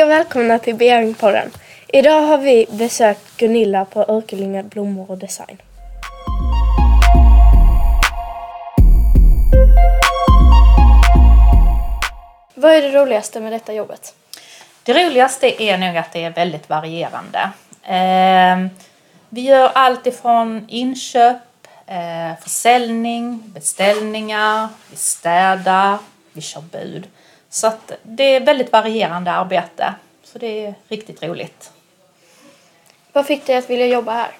Hej och välkomna till Bearingpodden. Idag har vi besökt Gunilla på Örkelljunga Blommor och Design. Vad är det roligaste med detta jobbet? Det roligaste är nog att det är väldigt varierande. Eh, vi gör allt ifrån inköp, eh, försäljning, beställningar, vi städar, vi kör bud. Så det är väldigt varierande arbete. Så det är riktigt roligt. Vad fick dig att vilja jobba här?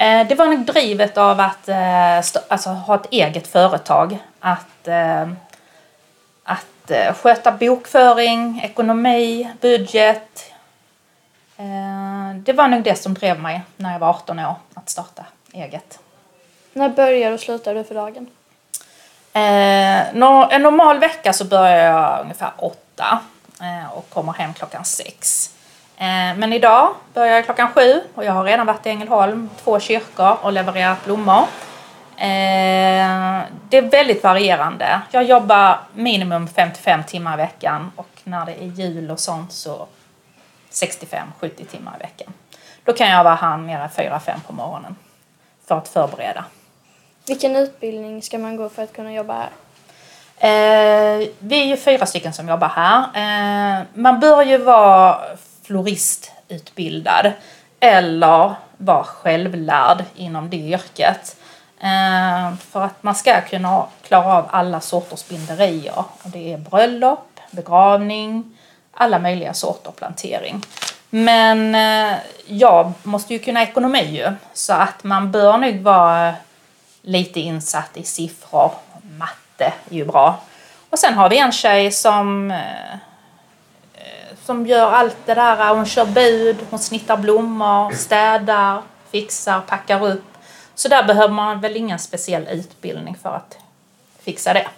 Eh, det var nog drivet av att eh, alltså, ha ett eget företag. Att, eh, att sköta bokföring, ekonomi, budget. Det var nog det som drev mig när jag var 18 år att starta eget. När börjar och slutar du för dagen? Eh, en normal vecka så börjar jag ungefär åtta eh, och kommer hem klockan sex. Eh, men idag börjar jag klockan sju och jag har redan varit i Ängelholm, två kyrkor och levererat blommor. Eh, det är väldigt varierande. Jag jobbar minimum 55 timmar i veckan och när det är jul och sånt så 65-70 timmar i veckan. Då kan jag vara här mer än 4-5 på morgonen för att förbereda. Vilken utbildning ska man gå för att kunna jobba här? Eh, vi är ju fyra stycken som jobbar här. Eh, man bör ju vara floristutbildad eller vara självlärd inom det yrket. Eh, för att man ska kunna klara av alla sorters binderier. Och det är bröllop, begravning, alla möjliga sorter plantering. Men eh, jag måste ju kunna ekonomi ju, så att man bör nog vara lite insatt i siffror. Matte är ju bra. Och sen har vi en tjej som eh, som gör allt det där. Hon kör bud, hon snittar blommor, städar, fixar, packar upp. Så där behöver man väl ingen speciell utbildning för att fixa det.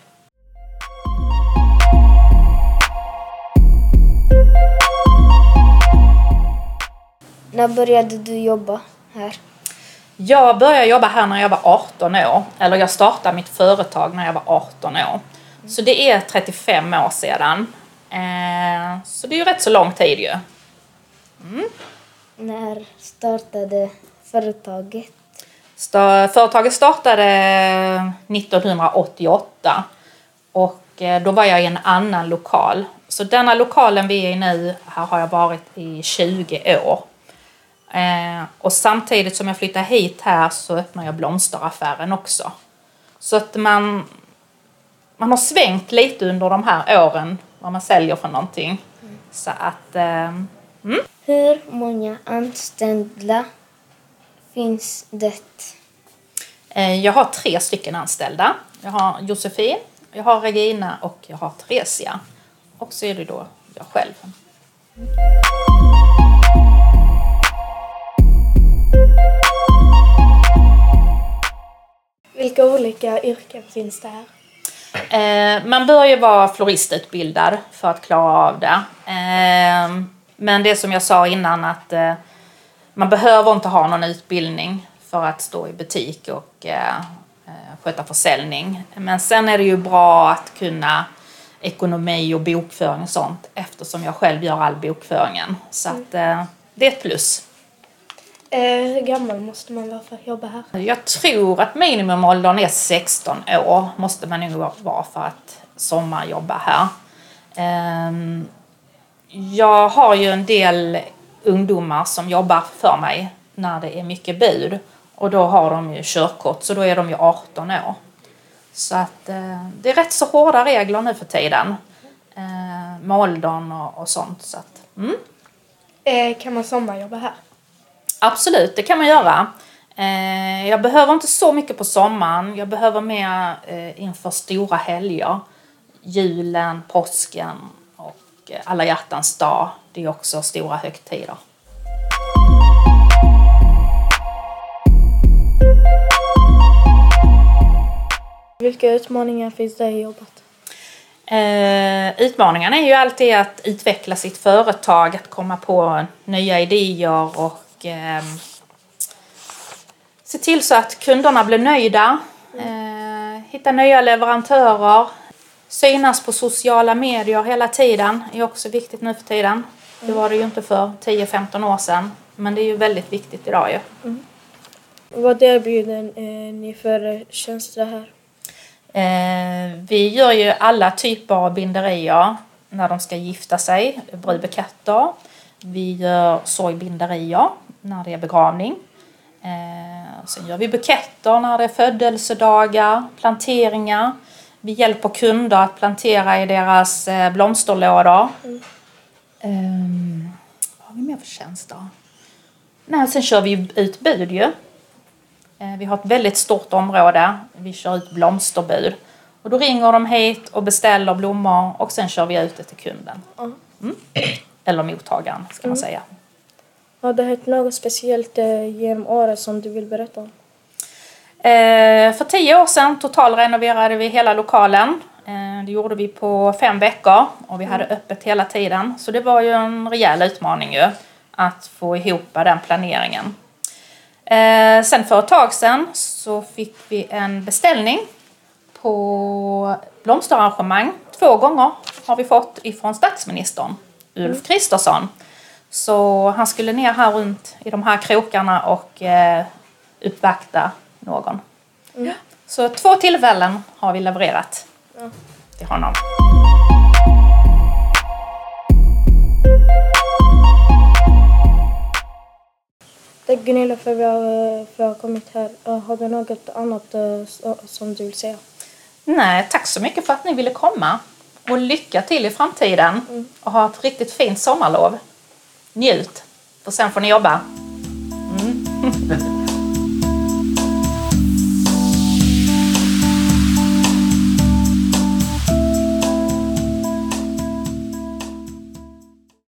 När började du jobba här? Jag började jobba här när jag var 18 år. Eller jag startade mitt företag när jag var 18 år. Så det är 35 år sedan. Eh, så det är ju rätt så lång tid ju. Mm. När startade företaget? Företaget startade 1988 och eh, då var jag i en annan lokal. Så denna lokalen vi är i nu, här har jag varit i 20 år. Eh, och samtidigt som jag flyttade hit här så öppnade jag blomsteraffären också. Så att man, man har svängt lite under de här åren vad man säljer för någonting. Mm. Så att... Eh, mm. Hur många anställda finns det? Eh, jag har tre stycken anställda. Jag har Josefin, jag har Regina och jag har Theresia. Och så är det då jag själv. Vilka olika yrken finns det här? Eh, man bör ju vara floristutbildad för att klara av det. Eh, men det som jag sa innan att eh, man behöver inte ha någon utbildning för att stå i butik och sköta försäljning. Men sen är det ju bra att kunna ekonomi och bokföring och sånt eftersom jag själv gör all bokföringen. Så att, eh, det är ett plus. Eh, hur gammal måste man vara för att jobba här? Jag tror att minimumåldern är 16 år, måste man nog vara för att sommarjobba här. Ehm, jag har ju en del ungdomar som jobbar för mig när det är mycket bud och då har de ju körkort så då är de ju 18 år. Så att eh, det är rätt så hårda regler nu för tiden eh, med åldern och, sånt. Så att, mm. kan man sommarjobba här? Absolut, det kan man göra. Eh, jag behöver inte så mycket på sommaren. Jag behöver mer eh, inför stora helger. Julen, påsken och eh, alla hjärtans dag. Det är också stora högtider. Vilka utmaningar finns det i jobbet? Eh, utmaningarna är ju alltid att utveckla sitt företag, att komma på nya idéer och eh, se till så att kunderna blir nöjda. Eh, hitta nya leverantörer. Synas på sociala medier hela tiden är också viktigt nu för tiden. Det var det ju inte för 10-15 år sedan. Men det är ju väldigt viktigt idag ju. Vad erbjuder ni för tjänster här? Eh, vi gör ju alla typer av binderier när de ska gifta sig, brudbuketter. Vi gör sorgbinderier när det är begravning. Eh, sen gör vi buketter när det är födelsedagar, planteringar. Vi hjälper kunder att plantera i deras eh, blomsterlådor. Ehm, vad har vi mer för tjänster? Nej, sen kör vi ut bud ju. Eh, Vi har ett väldigt stort område. Vi kör ut blomsterbud. Och då ringer de hit och beställer blommor och sen kör vi ut det till kunden. Mm. Eller mottagaren ska man säga. Har det hänt något speciellt eh, genom året som du vill berätta om? Eh, för tio år sedan totalrenoverade vi hela lokalen. Eh, det gjorde vi på fem veckor och vi hade öppet hela tiden. Så det var ju en rejäl utmaning ju att få ihop den planeringen. Sen för ett tag sedan så fick vi en beställning på blomsterarrangemang. Två gånger har vi fått ifrån statsministern, Ulf Kristersson. Så han skulle ner här runt i de här krokarna och eh, uppvakta någon. Så två tillfällen har vi levererat till honom. Gunilla för att vi har, för att ha kommit här. Eh, Har du något annat eh, som du vill säga? Nej, tack så mycket för att ni ville komma. Och lycka till i framtiden. Och ha ett riktigt fint sommarlov. Njut, för sen får ni jobba. Mm.